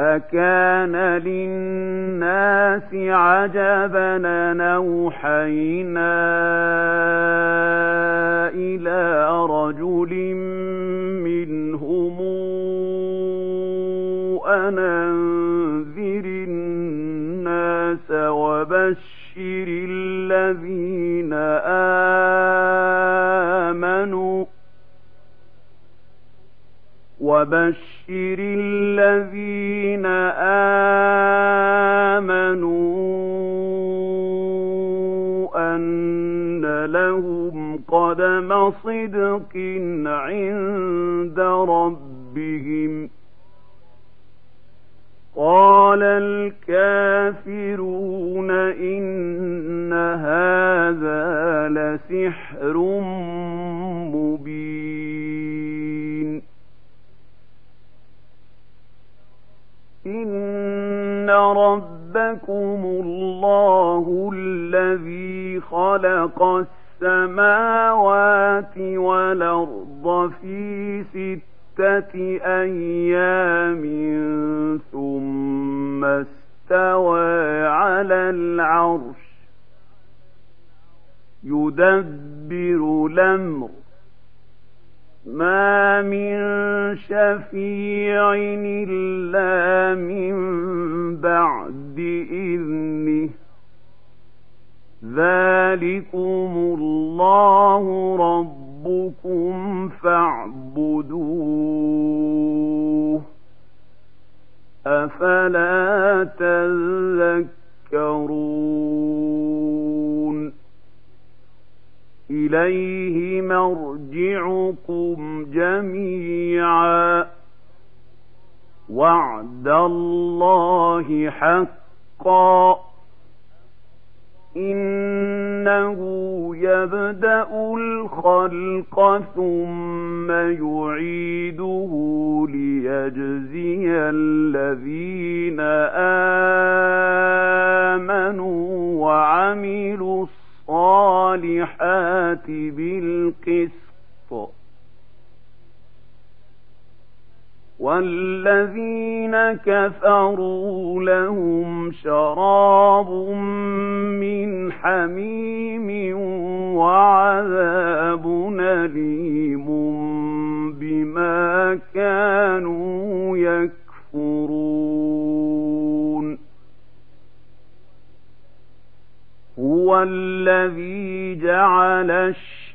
أكان للناس عجبا نوحينا إلى رجل منهم أن أنذر الناس وبشر الذين آمنوا وبشر الذين آمنوا أن لهم قدم صدق عند ربهم قال الكافرون إن هذا لسحر ربكم الله الذي خلق السماوات والأرض في ستة أيام ثم استوى على العرش يدبر الأمر ما من شفيع إلا من بعد إذنه ذلكم الله ربكم فاعبدوه أفلا تذكرون إليه مرجعكم جميعا وعد الله حقا إنه يبدأ الخلق ثم يعيده ليجزي الذين آمنوا وعملوا الصالحات بالقسط والذين كفروا لهم شراب من حميم وعذاب أليم بما كانوا يكفرون هو الذي جعل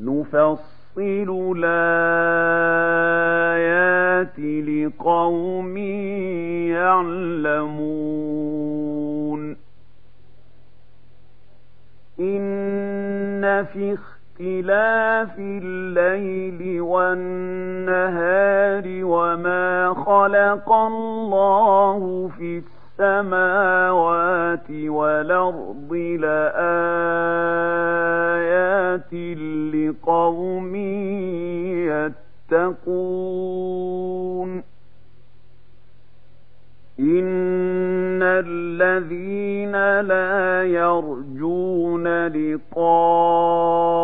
نفصل الآيات لقوم يعلمون إن في اختلاف الليل والنهار وما خلق الله في السماوات والأرض لآيات لقوم يتقون إن الذين لا يرجون لقاءنا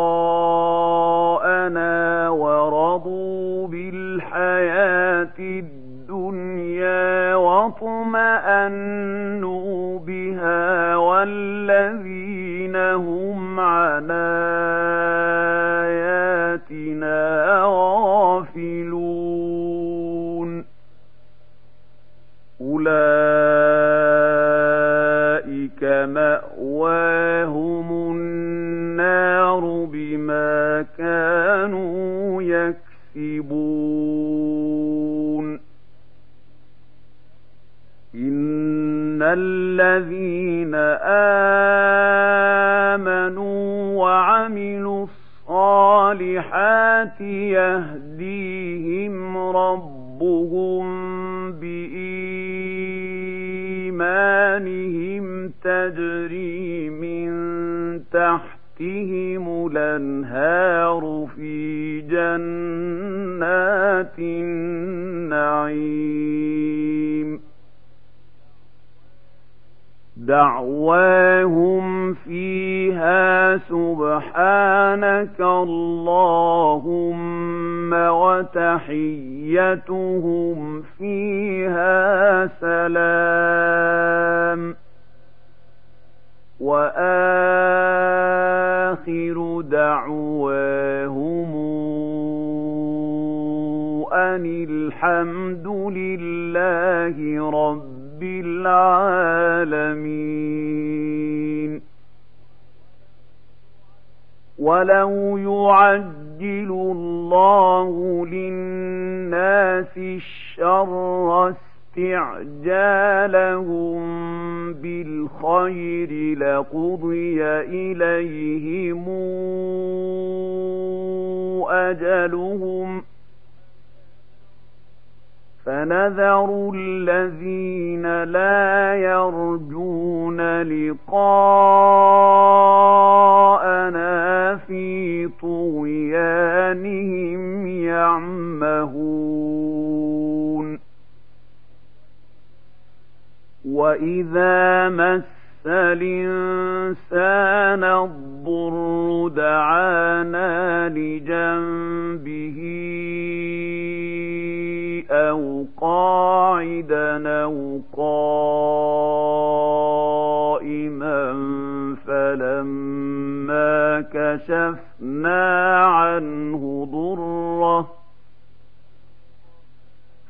وعملوا الصالحات يهديهم ربهم بإيمانهم تجري من تحتهم الأنهار في جنات النعيم دعواهم فيها سبحانك اللهم وتحيتهم فيها سلام. وآخر دعواهم أن الحمد لله رب العالمين ولو يعجل الله للناس الشر استعجالهم بالخير لقضي إليهم أجلهم ۖ فنذر الذين لا يرجون لقاءنا في طغيانهم يعمهون واذا مس الانسان الضر دعانا لجنبه أو قاعدا أو قائما فلما كشفنا عنه ضره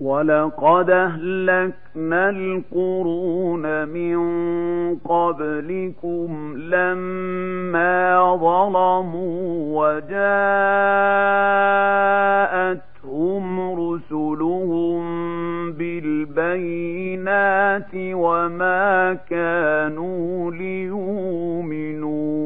ولقد اهلكنا القرون من قبلكم لما ظلموا وجاءت جاءتهم رسلهم بالبينات وما كانوا ليؤمنوا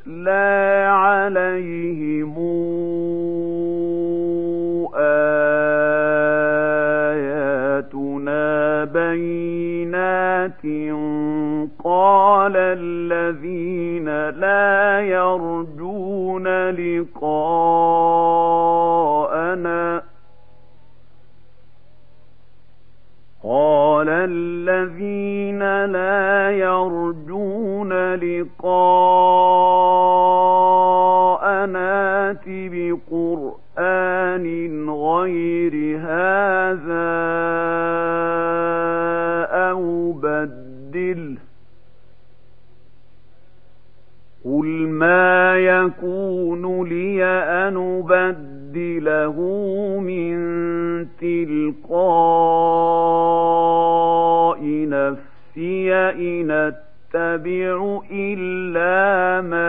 تتلى عليهم آياتنا بينات قال الذين لا يرجون لقاءنا قال الذين لا يرجون لقاءنا بقرآن غير هذا أو بدله. قل ما يكون لي أن أبدله من تلقاء نفسي إن أتبع إلا ما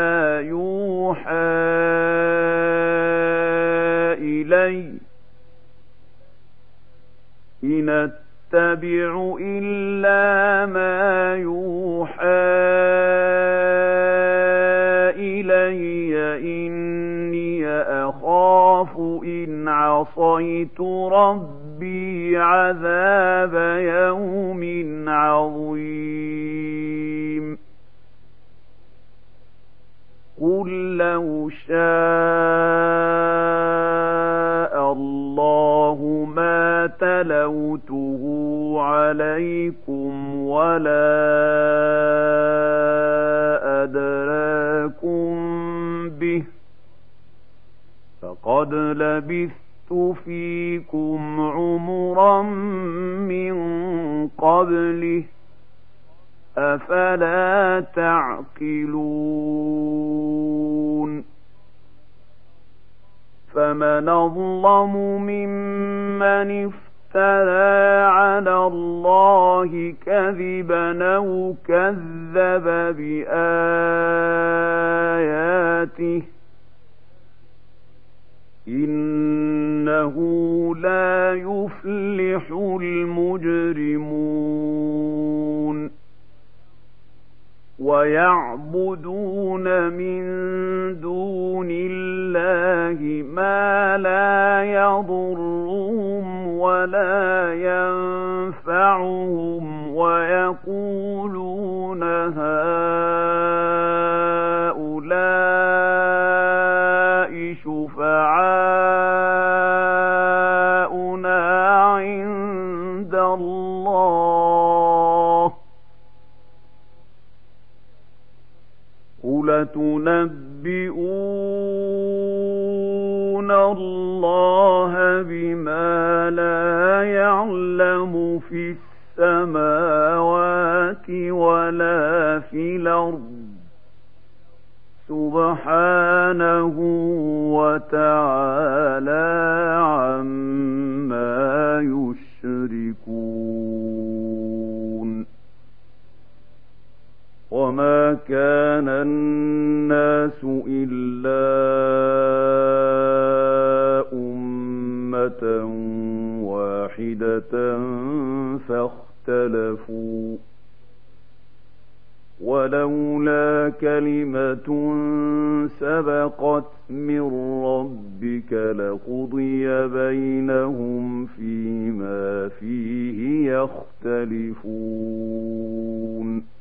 قل تنبئون الله بما لا يعلم في السماوات ولا في الأرض سبحانه وتعالى عما يشركون وما كان الناس إلا أمة واحدة فاختلفوا ولولا كلمة سبقت من ربك لقضي بينهم فيما فيه يختلفون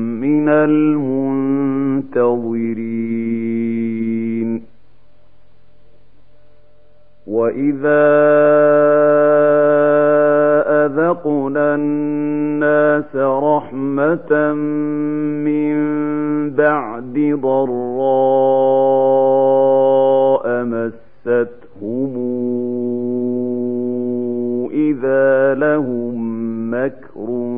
من المنتظرين. وإذا أذقنا الناس رحمة من بعد ضراء مستهم إذا لهم مكر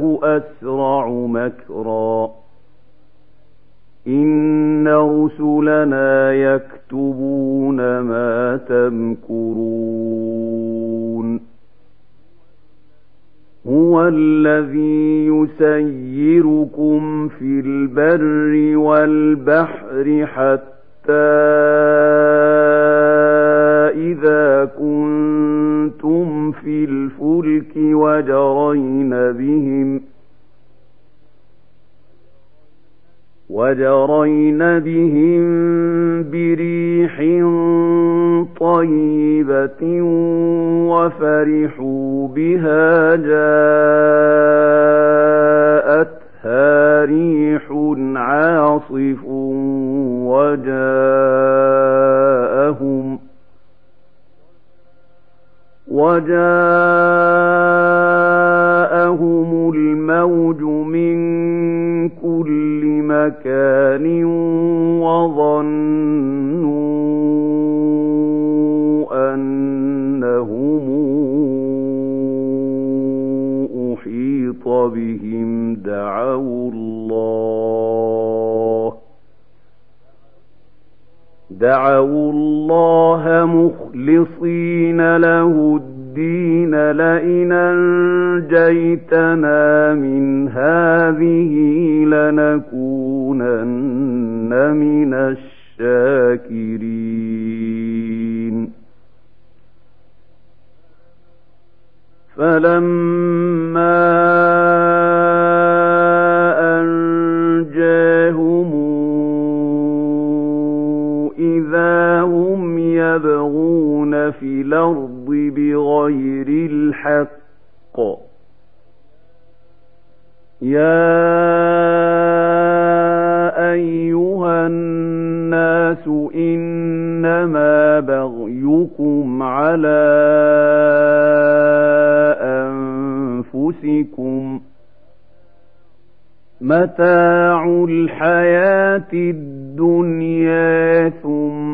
الله أسرع مكرا. إن رسلنا يكتبون ما تمكرون. هو الذي يسيركم في البر والبحر حتى وجرين في الأرض بغير الحق. يا أيها الناس إنما بغيكم على أنفسكم متاع الحياة الدنيا ثم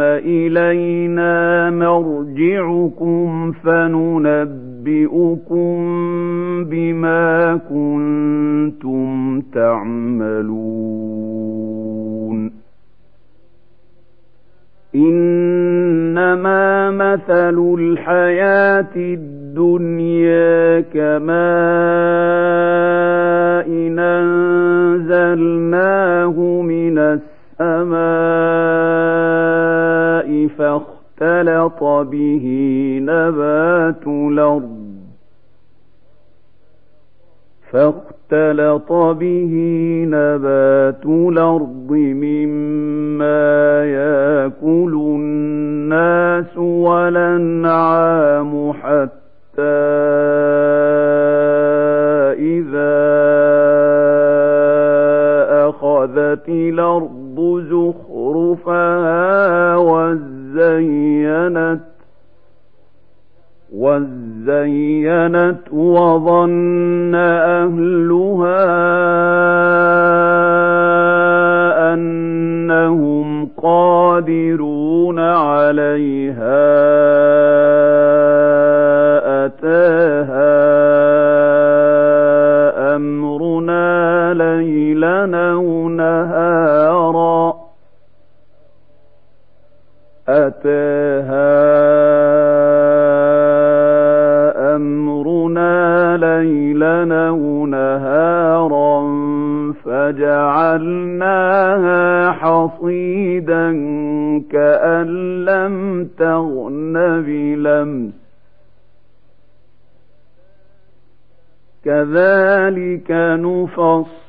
إلينا مرجعكم فننبئكم بما كنتم تعملون إنما مثل الحياة الدنيا كماء أنزلناه من السماء فاختلط به نبات الأرض. فاختلط به نبات الأرض مما يأكل الناس والأنعام حتى إذا أخذت الأرض زخرفها وزينت وزينت وظن أهلها أنهم قادرون عليها أتاها أمرنا ليلا أو نهارا أتاها أمرنا ليلا أو نهارا فجعلناها حصيدا كأن لم تغن بلمس. كذلك نفصل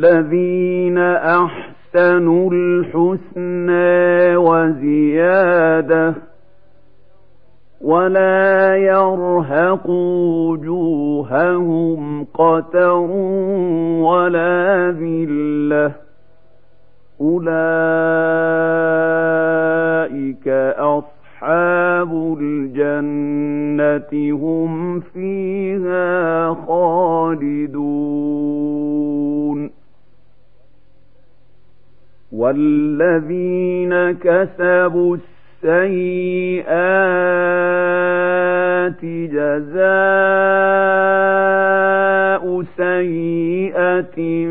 للذين أحسنوا الحسنى وزيادة ولا يرهق وجوههم قتر ولا ذلة أولئك أصحاب الجنة هم فيها خالدون والذين كسبوا السيئات جزاء سيئة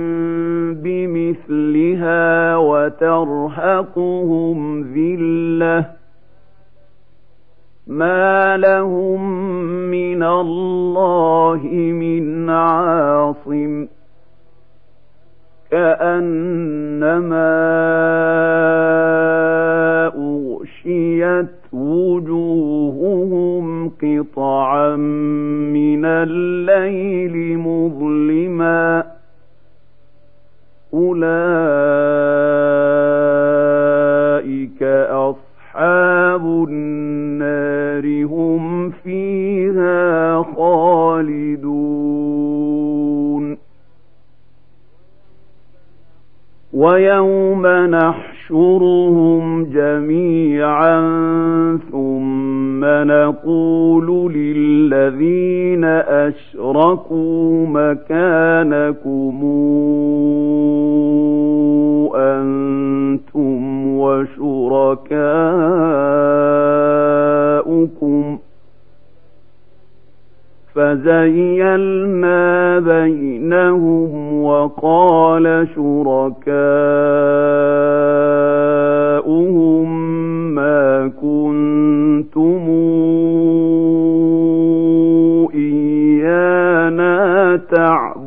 بمثلها وترهقهم ذلة ما لهم من الله من عاصم كأنما أغشيت وجوههم قطعا من الليل مظلما أولئك أصحاب النار هم فيها خالدون ويوم نحشرهم جميعا ثم نقول للذين أشركوا مكانكم أنتم وشركاؤكم فزيلنا بينهم وقال شركاؤهم ما كنتم إيانا تعبدون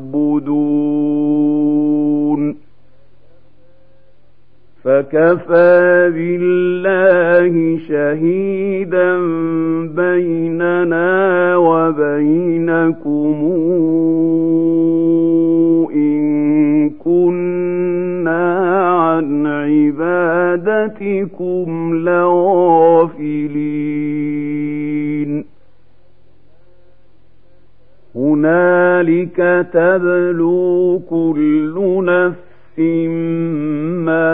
فكفى بالله شهيدا بيننا وبينكم إن كنا عن عبادتكم لغافلين هنالك تبلو كل نفس ما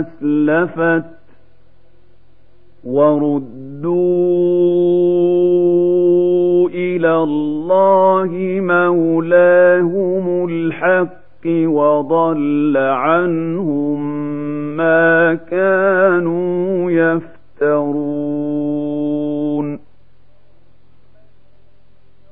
أسلفت وردوا إلى الله مولاهم الحق وضل عنهم ما كانوا يفترون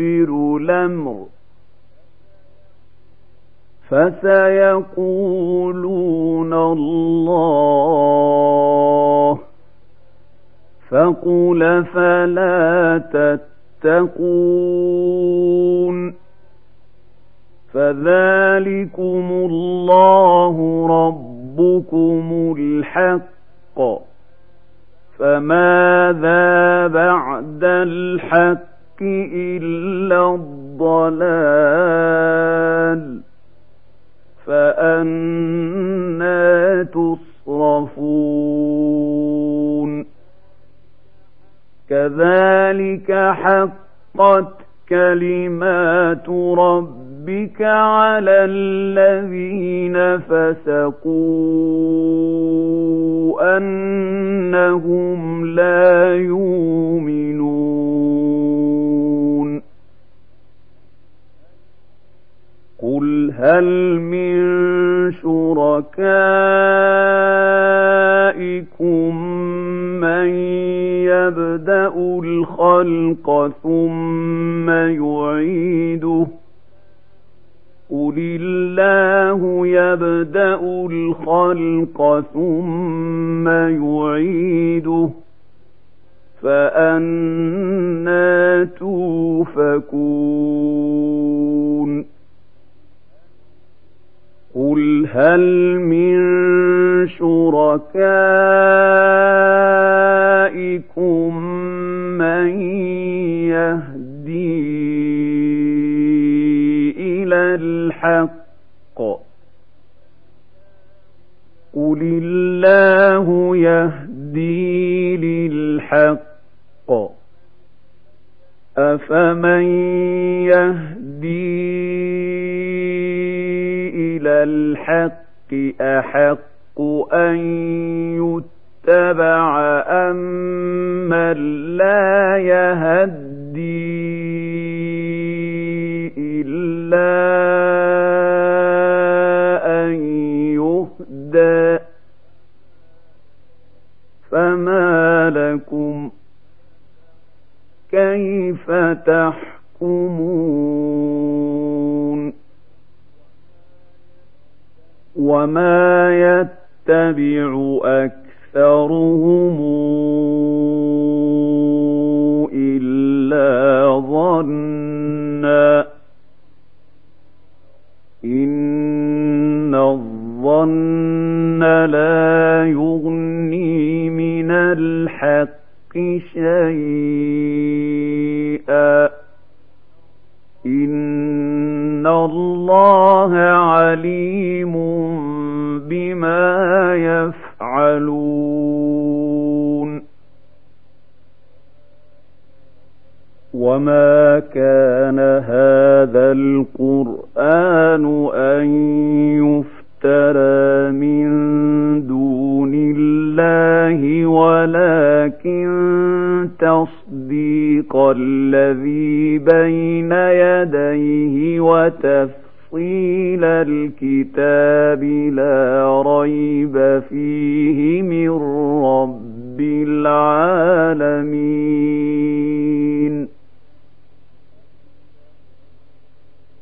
يدبر الأمر فسيقولون الله فقل فلا تتقون فذلكم الله ربكم الحق فماذا بعد الحق إلا الضلال فأنا تصرفون. كذلك حقت كلمات ربك على الذين فسقوا أنهم لا يؤمنون. قل هل من شركائكم من يبدأ الخلق ثم يعيده قل الله يبدأ الخلق ثم يعيده فأنا توفكون قل هل من شركائكم من يهدي إلى الحق قل الله يهدي للحق أفمن يهدي الحق أحق أن يتبع أم من لا يهدي إلا أن يهدى فما لكم كيف تحكمون وما يتبع أكثرهم إلا ظنا إن الظن لا يغني من الحق شيئا إن الله عليم بما يفعلون وما كان هذا القرآن أن يفترى من دون الله ولكن تصديق الذي بين يديه وتفصيل الكتاب لا ريب فيه من رب العالمين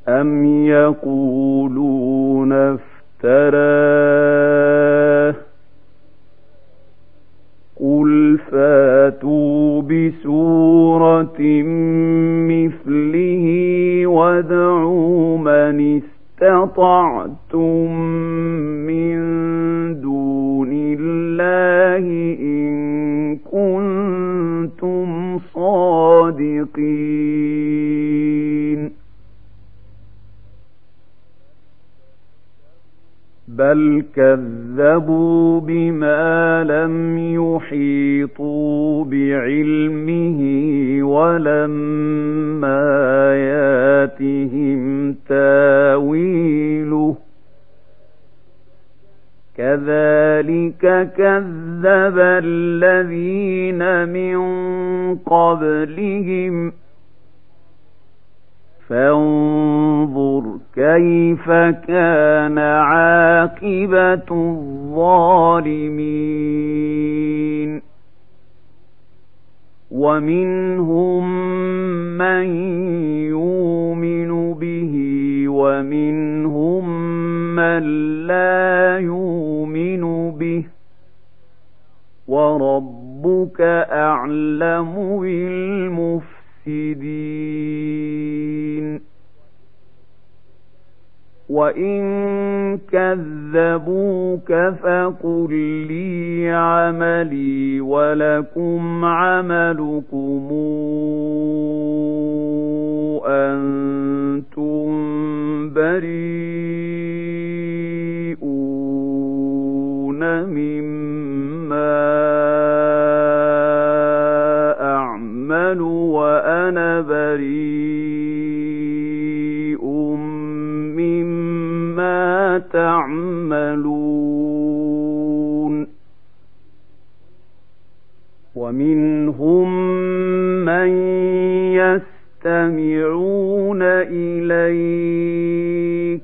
أم يقولون افتراه قل فاتوا بسورة مثله وادعوا من استطعتم من دون الله إن كنتم صادقين. بل كذبوا بما لم يحيطوا بعلمه ولما ياتهم تاويله كذلك كذب الذين من قبلهم فانظر كيف كان عاقبة الظالمين. ومنهم من يؤمن به ومنهم من لا يؤمن به. وربك أعلم بالمفسدين. وإن كذبوك فقل لي عملي ولكم عملكم أنتم بريئون مما وأنا بريء مما تعملون. ومنهم من يستمعون إليك.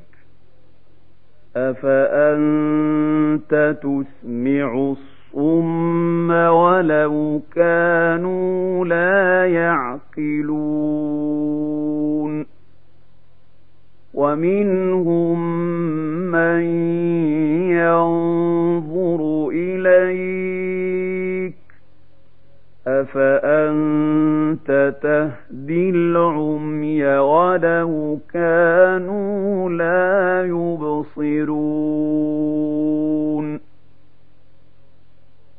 أفأنت تسمع الصم ولو كانوا لا يعقلون ومنهم من ينظر إليك أفأنت تهدي العمي ولو كانوا لا يبصرون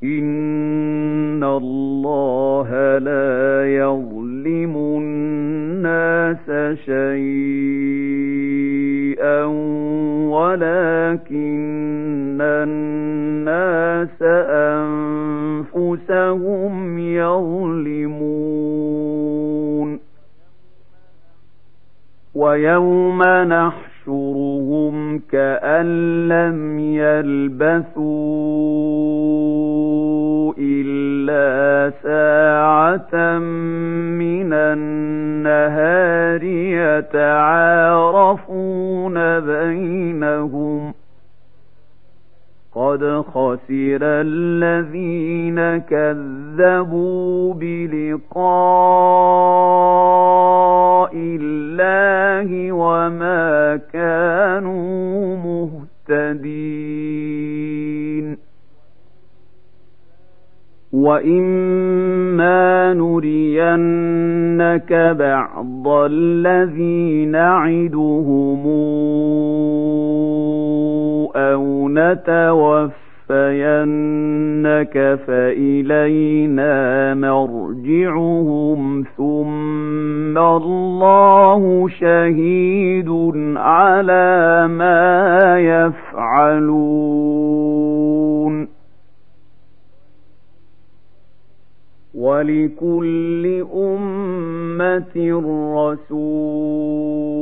إن الله لا يظلم الناس شيئا ولكن الناس أنفسهم يظلمون ويوم نحشرهم كأن لم يلبثوا إلا ساعة من النهار يتعارفون بينهم قد خسر الذين كذبوا بلقاء الله وما كانوا مهتدين واما نرينك بعض الذي نعدهم أو نتوفى نتوفينك فإلينا مرجعهم ثم الله شهيد على ما يفعلون. ولكل أمة رسول.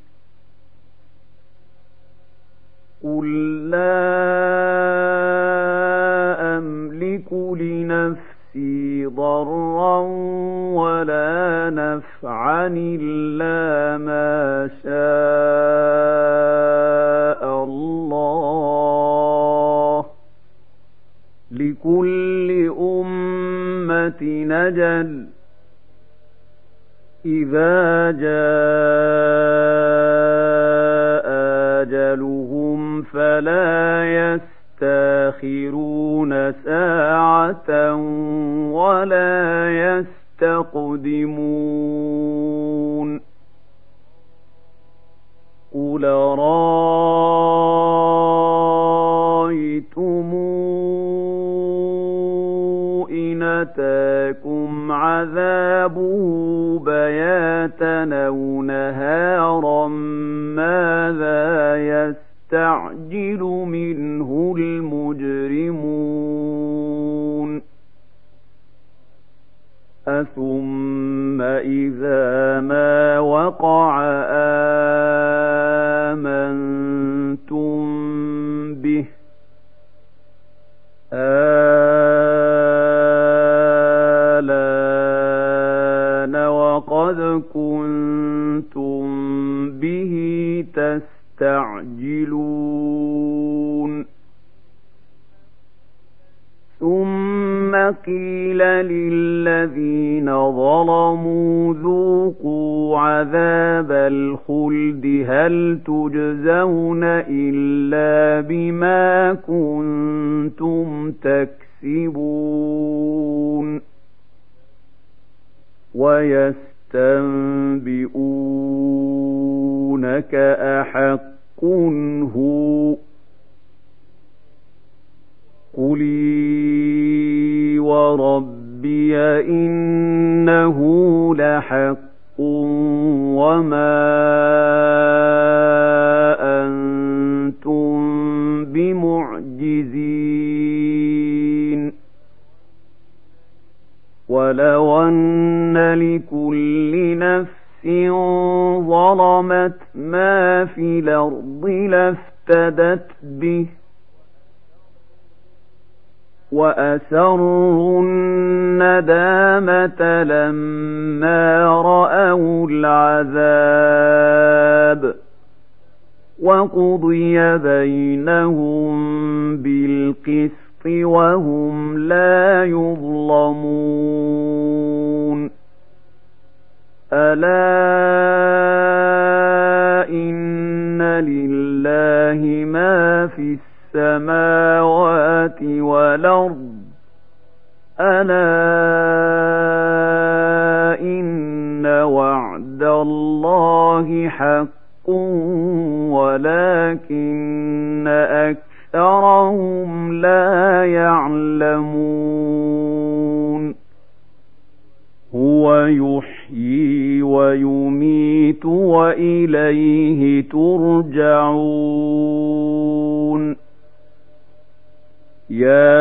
قل لا أملك لنفسي ضرا ولا نفعا إلا ما شاء الله لكل أمة نجل إذا جاء أجلهم فلا يستاخرون ساعة ولا يستقدمون. قل رأيتم إن أتاكم عذابه بياتا أو نهارا ماذا يستعجل منه المجرمون. أثم إذا ما وقع آمنتم به؟ آلان وقد كنتم به تستعجلون ثم قيل للذين ظلموا ذوقوا عذاب الخلد هل تجزون إلا بما كنتم تكسبون. ويستنبئونك أحق هو قلي وربي إنه لحق وما أنتم بمعجزين. ولو أن لكل نفس ظلمت ما في الأرض لافتدت به وأسروا الندامة لما رأوا العذاب وقضي بينهم بالقسط وهم لا يظلمون ألا إن لله ما في السماوات والأرض ألا إن وعد الله حق ولكن أكثرهم لا يعلمون هو يحيي ويميت وإليه ترجعون. يا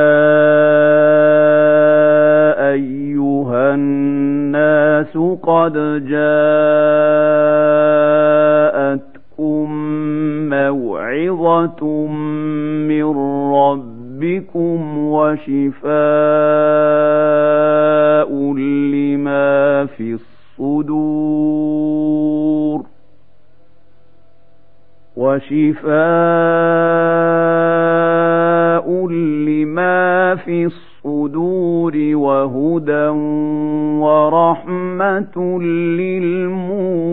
أيها الناس قد جاءتكم موعظة من رب ربكم وشفاء لما في الصدور وشفاء لما في الصدور وهدى ورحمة للمؤمنين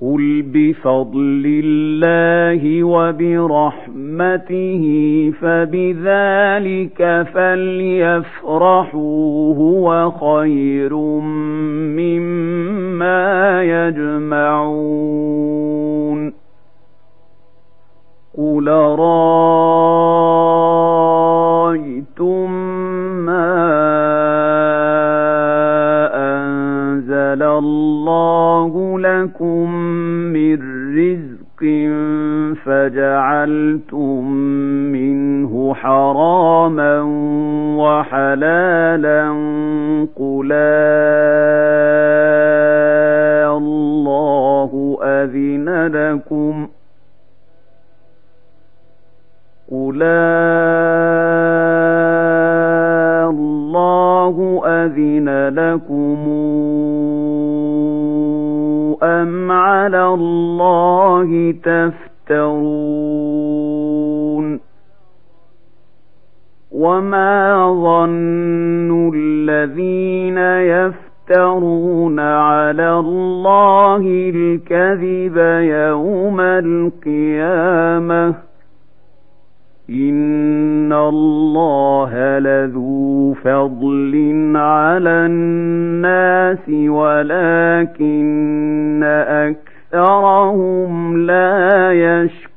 قل بفضل الله وبرحمته فبذلك فليفرحوا هو خير مما يجمعون قل رأيتم ما الله لكم من رزق فجعلتم منه حراما وحلالا قل الله أذن لكم قل الله أذن لكم أم على الله تفترون وما ظن الذين يفترون على الله الكذب يوم القيامة إن الله لذو فضل على الناس ولكن أكثرهم لا يشكرون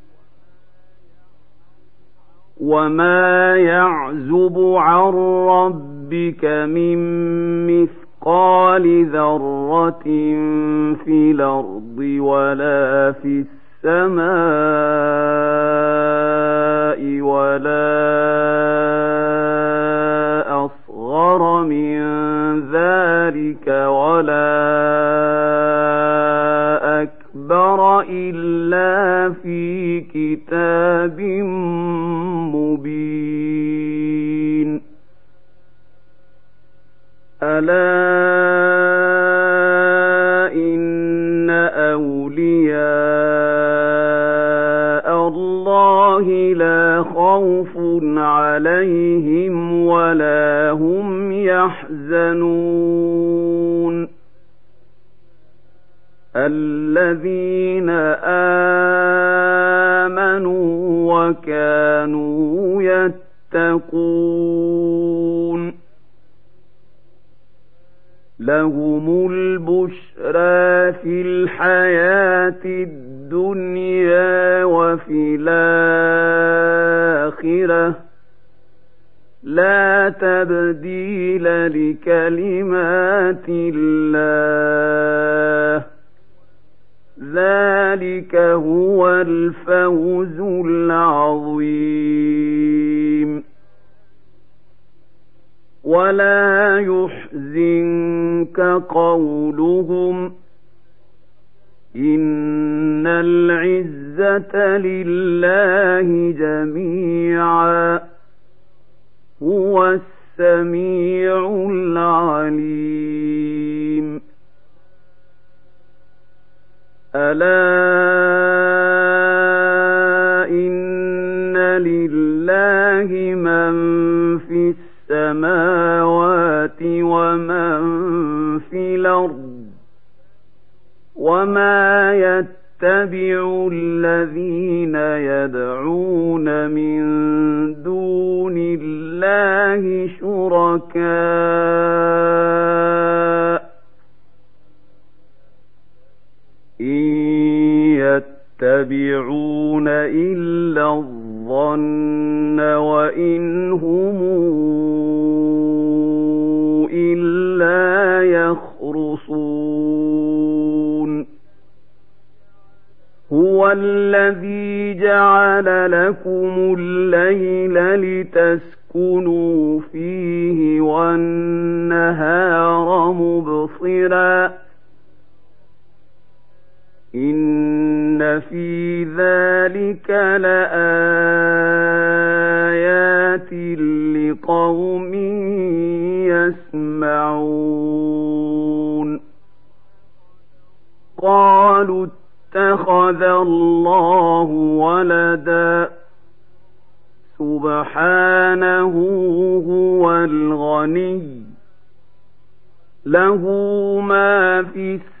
وما يعزب عن ربك من مثقال ذرة في الأرض ولا في السماء ولا أصغر من ذلك ولا أكبر إلا في كتاب مبين ألا إن أولياء الله لا خوف عليهم ولا هم يحزنون الذين آمنوا وكانوا يتقون. لهم البشرى في الحياة الدنيا وفي الآخرة. لا تبديل لكلمات الله. ذلك هو الفوز العظيم ولا يحزنك قولهم إن العزة لله جميعا هو السميع العليم ألا إن لله من في السماوات ومن في الأرض وما يتبع الذين يدعون من دون الله شركاء إن يتبعون إلا الظن وإن هم إلا يخرصون. هو الذي جعل لكم الليل لتسكنوا فيه والنهار مبصراً. إن في ذلك لآيات لقوم يسمعون قالوا اتخذ الله ولدا سبحانه هو الغني له ما في السماء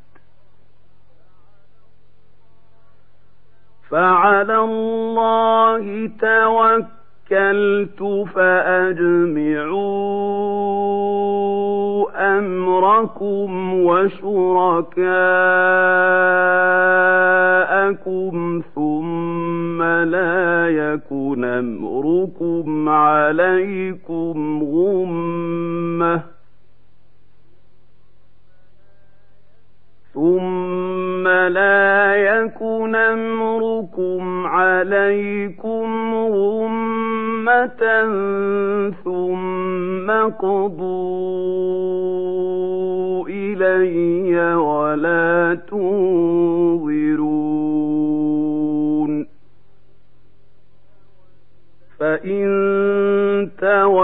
فعلى الله توكلت فأجمعوا أمركم وشركاءكم ثم لا يكن أمركم عليكم غمّة ثم لا يكن أمركم عليكم غمة ثم قضوا إلي ولا تنظرون فإن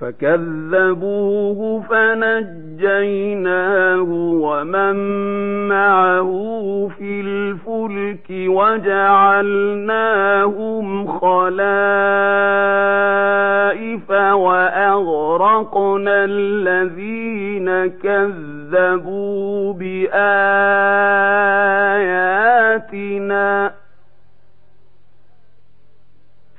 فكذبوه فنجيناه ومن معه في الفلك وجعلناهم خلائف وأغرقنا الذين كذبوا بآياتنا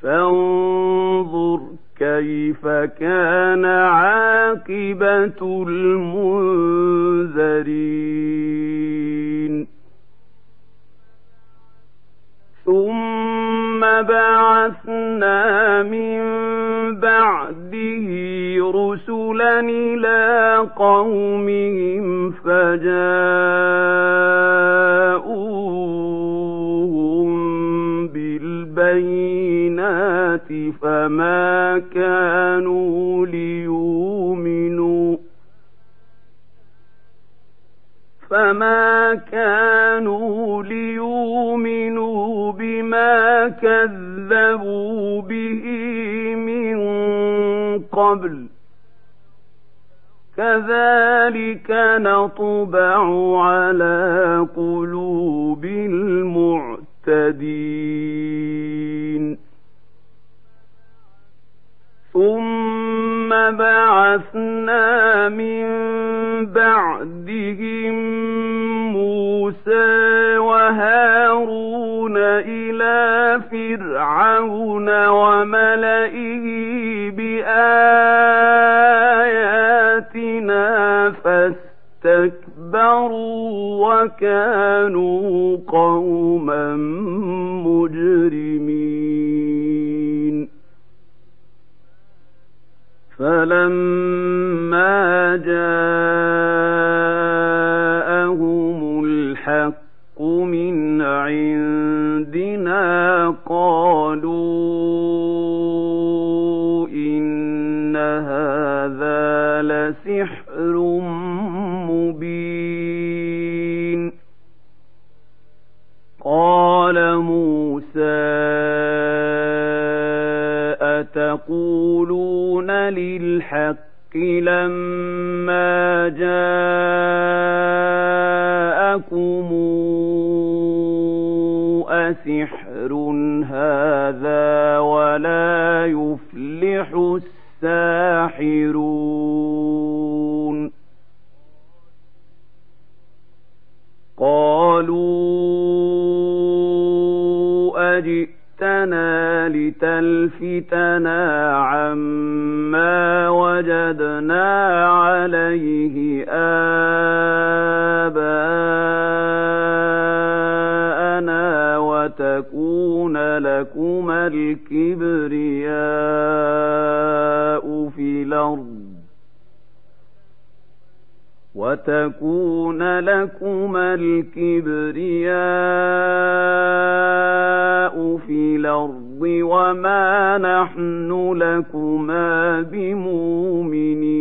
فانظر كيف كان عاقبة المنذرين؟ ثم بعثنا من بعده رسلا إلى قومهم فجاءوهم بالبينات فما كانوا ليؤمنوا فما كانوا ليؤمنوا بما كذبوا به من قبل كذلك نطبع على قلوب المعتدين ثم بعثنا من بعدهم موسى وهارون إلى فرعون وملئه بآياتنا فاستكبروا وكانوا قوما مجرمين فلما جاءهم الحق أتقولون للحق لما جاءكم أسحر هذا ولا يفلح الساحرون قالوا أجئ لتلفتنا عما وجدنا عليه آباءنا وتكون لكما الكبرياء في الأرض وتكون لكما الكبرياء في الأرض وما نحن لكما بمؤمنين.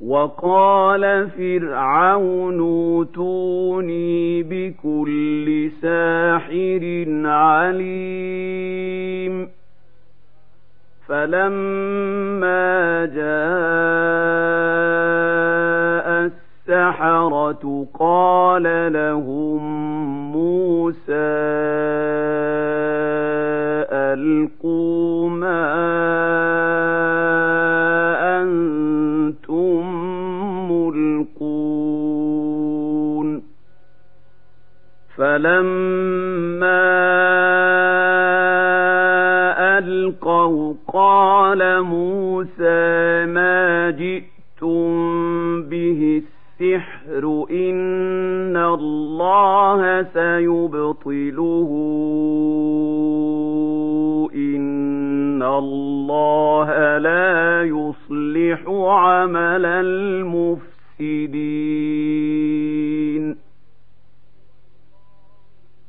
وقال فرعون اوتوني بكل ساحر عليم. فلما جاء السحرة قال لهم موسى ألقوا ما أنتم ملقون. فلما ألقوا قال موسى ما جئتم به السحر إن الله سيبطله. إن الله لا يصلح عمل المفسدين.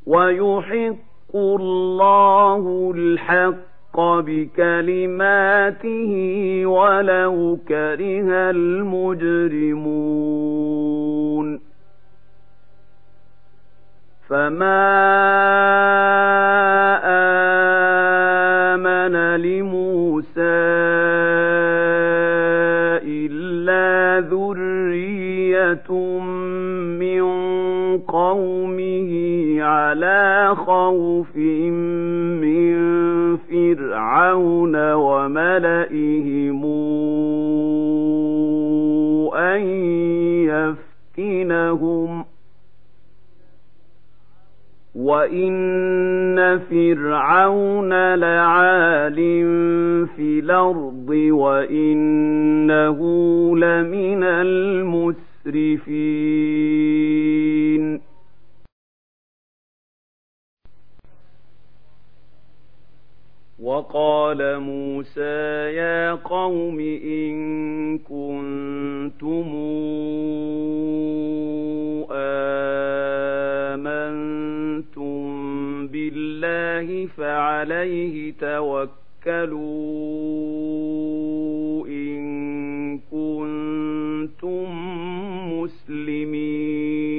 ويحق الله الحق بكلماته ولو كره المجرمون فما آمن لموسى إلا ذرية من قومه على خوف من فرعون وملئهم أن يفتنهم وإن فرعون لعال في الأرض وإنه لمن المسرفين وقال موسى يا قوم إن كنتم آمنتم بالله فعليه توكلوا إن كنتم مسلمين.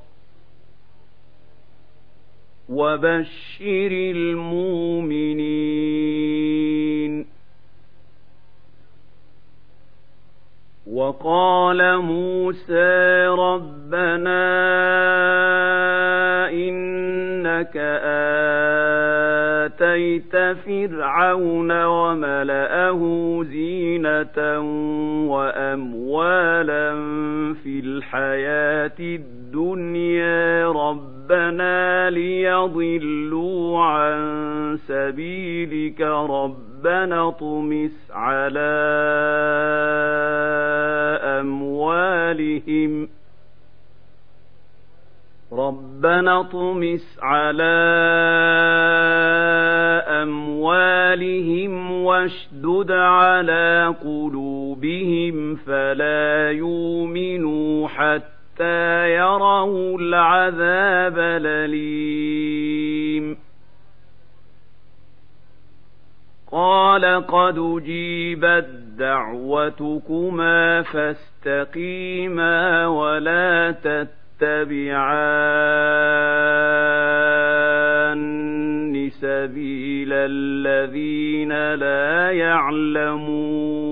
وبشر المؤمنين. وقال موسى ربنا إنك آتيت فرعون وملأه زينة وأموالا في الحياة الدنيا رب ربنا ليضلوا عن سبيلك ربنا اطمس على أموالهم ربنا اطمس على أموالهم واشدد على قلوبهم فلا يؤمنوا حتى حتى يروا العذاب الأليم قال قد أجيبت دعوتكما فاستقيما ولا تتبعان سبيل الذين لا يعلمون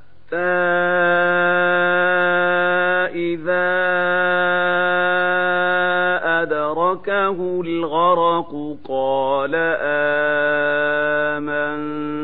إذا أدركه الغرق قال آمنت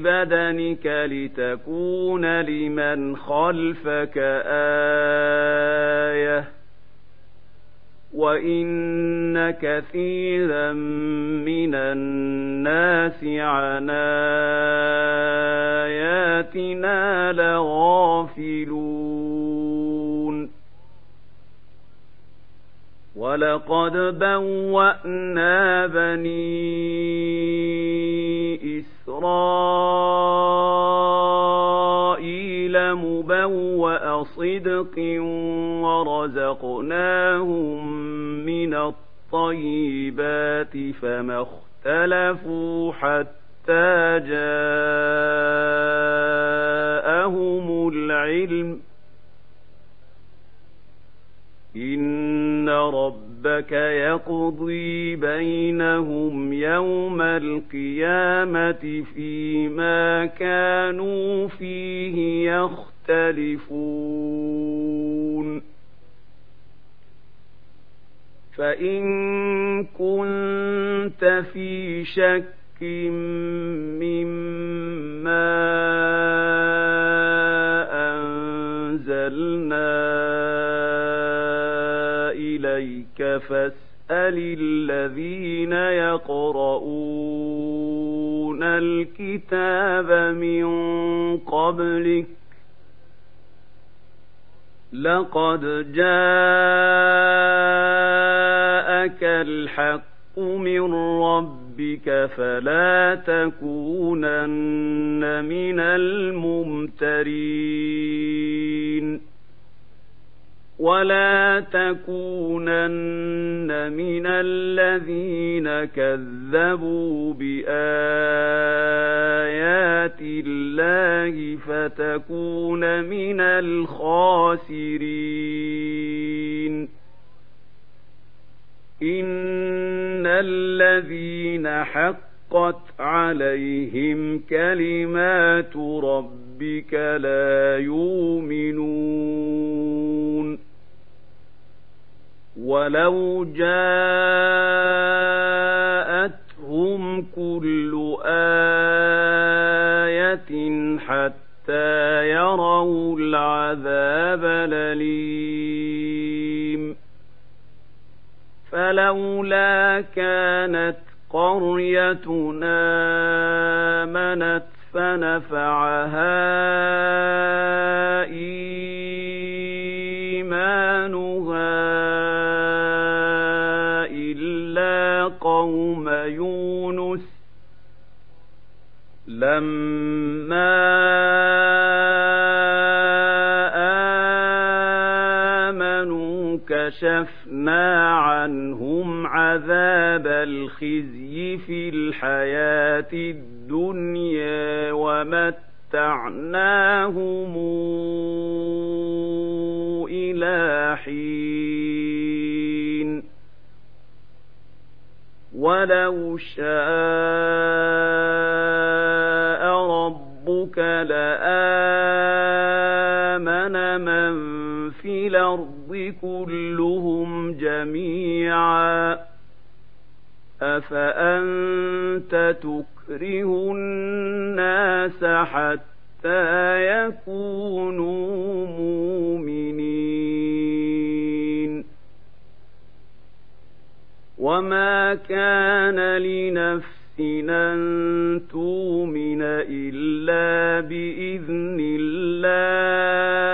ببدنك لتكون لمن خلفك إيه وان كثيرا من الناس عن اياتنا لغافلون ولقد بوانا بني ورزقناهم من الطيبات فما اختلفوا حتى جاءهم العلم إن رب ربك يقضي بينهم يوم القيامة فيما كانوا فيه يختلفون فإن كنت في شك مما فاسأل الذين يقرؤون الكتاب من قبلك لقد جاءك الحق من ربك فلا تكونن من الممترين. ولا تكونن من الذين كذبوا بايات الله فتكون من الخاسرين ان الذين حقت عليهم كلمات ربك لا يؤمنون ولو جاءتهم كل آية حتى يروا العذاب الأليم فلولا كانت قريتنا آمنت فنفعها إيمانها لما آمنوا كشفنا عنهم عذاب الخزي في الحياة الدنيا ومتعناهم إلى حين. ولو شاء جميعا. أفأنت تكره الناس حتى يكونوا مؤمنين؟ وما كان لنفس أن تؤمن إلا بإذن الله.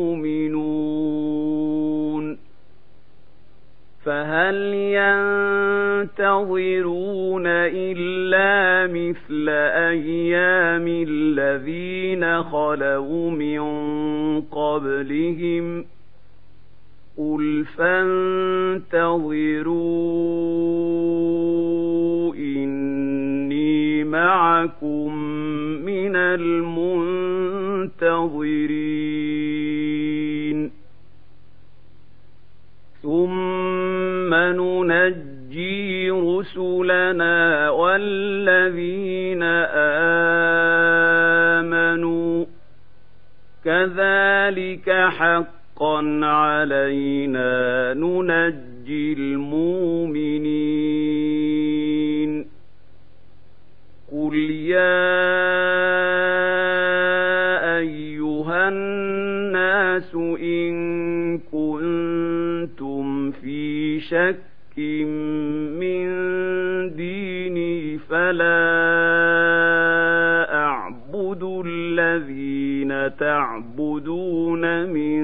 ينتظرون إلا مثل أيام الذين خلوا من قبلهم ۖ. قل فانتظروا إني معكم من المنتظرين ثم ننجي رسلنا والذين آمنوا كذلك حق حقا علينا ننجي المؤمنين. قل يا أيها الناس إن كنتم في شك فلا الذين تعبدون من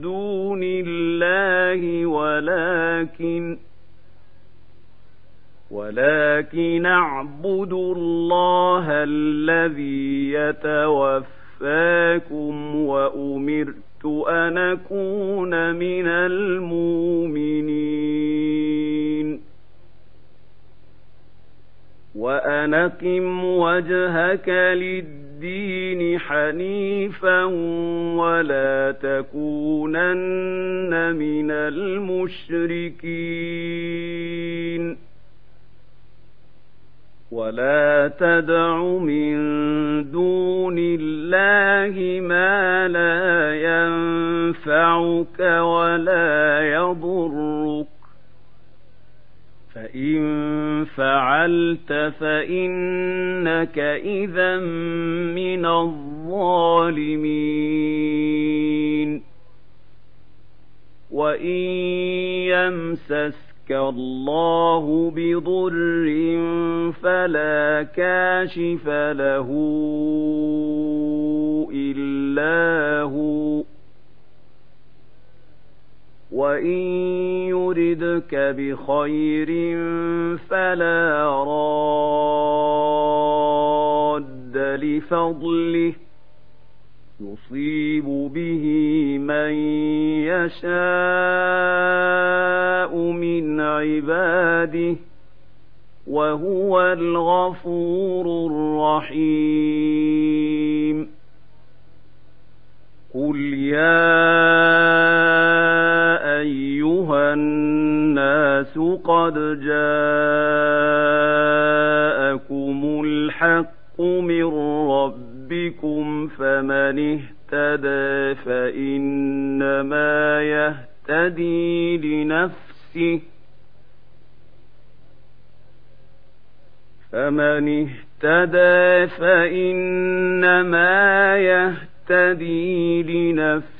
دون الله ولكن ولكن اعبدوا الله الذي يتوفاكم وأمرت أن أكون من المؤمنين. وأن أقم وجهك للدين حنيفا ولا تكونن من المشركين. ولا تدع من دون الله ما لا ينفعك ولا يضرك. فإن فعلت فإنك إذا من الظالمين وإن يمسس الله بضر فلا كاشف له إلا هو وإن يردك بخير فلا راد لفضله يصيب به من يشاء من عباده وهو الغفور الرحيم قل يا ايها الناس قد جاءكم الحق من ربكم فمن اهتدى فإنما يهتدي لنفسه فمن اهتدى فإنما يهتدي لنفسه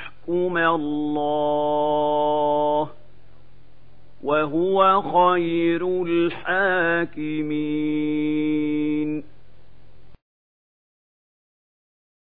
يحكم الله وهو خير الحاكمين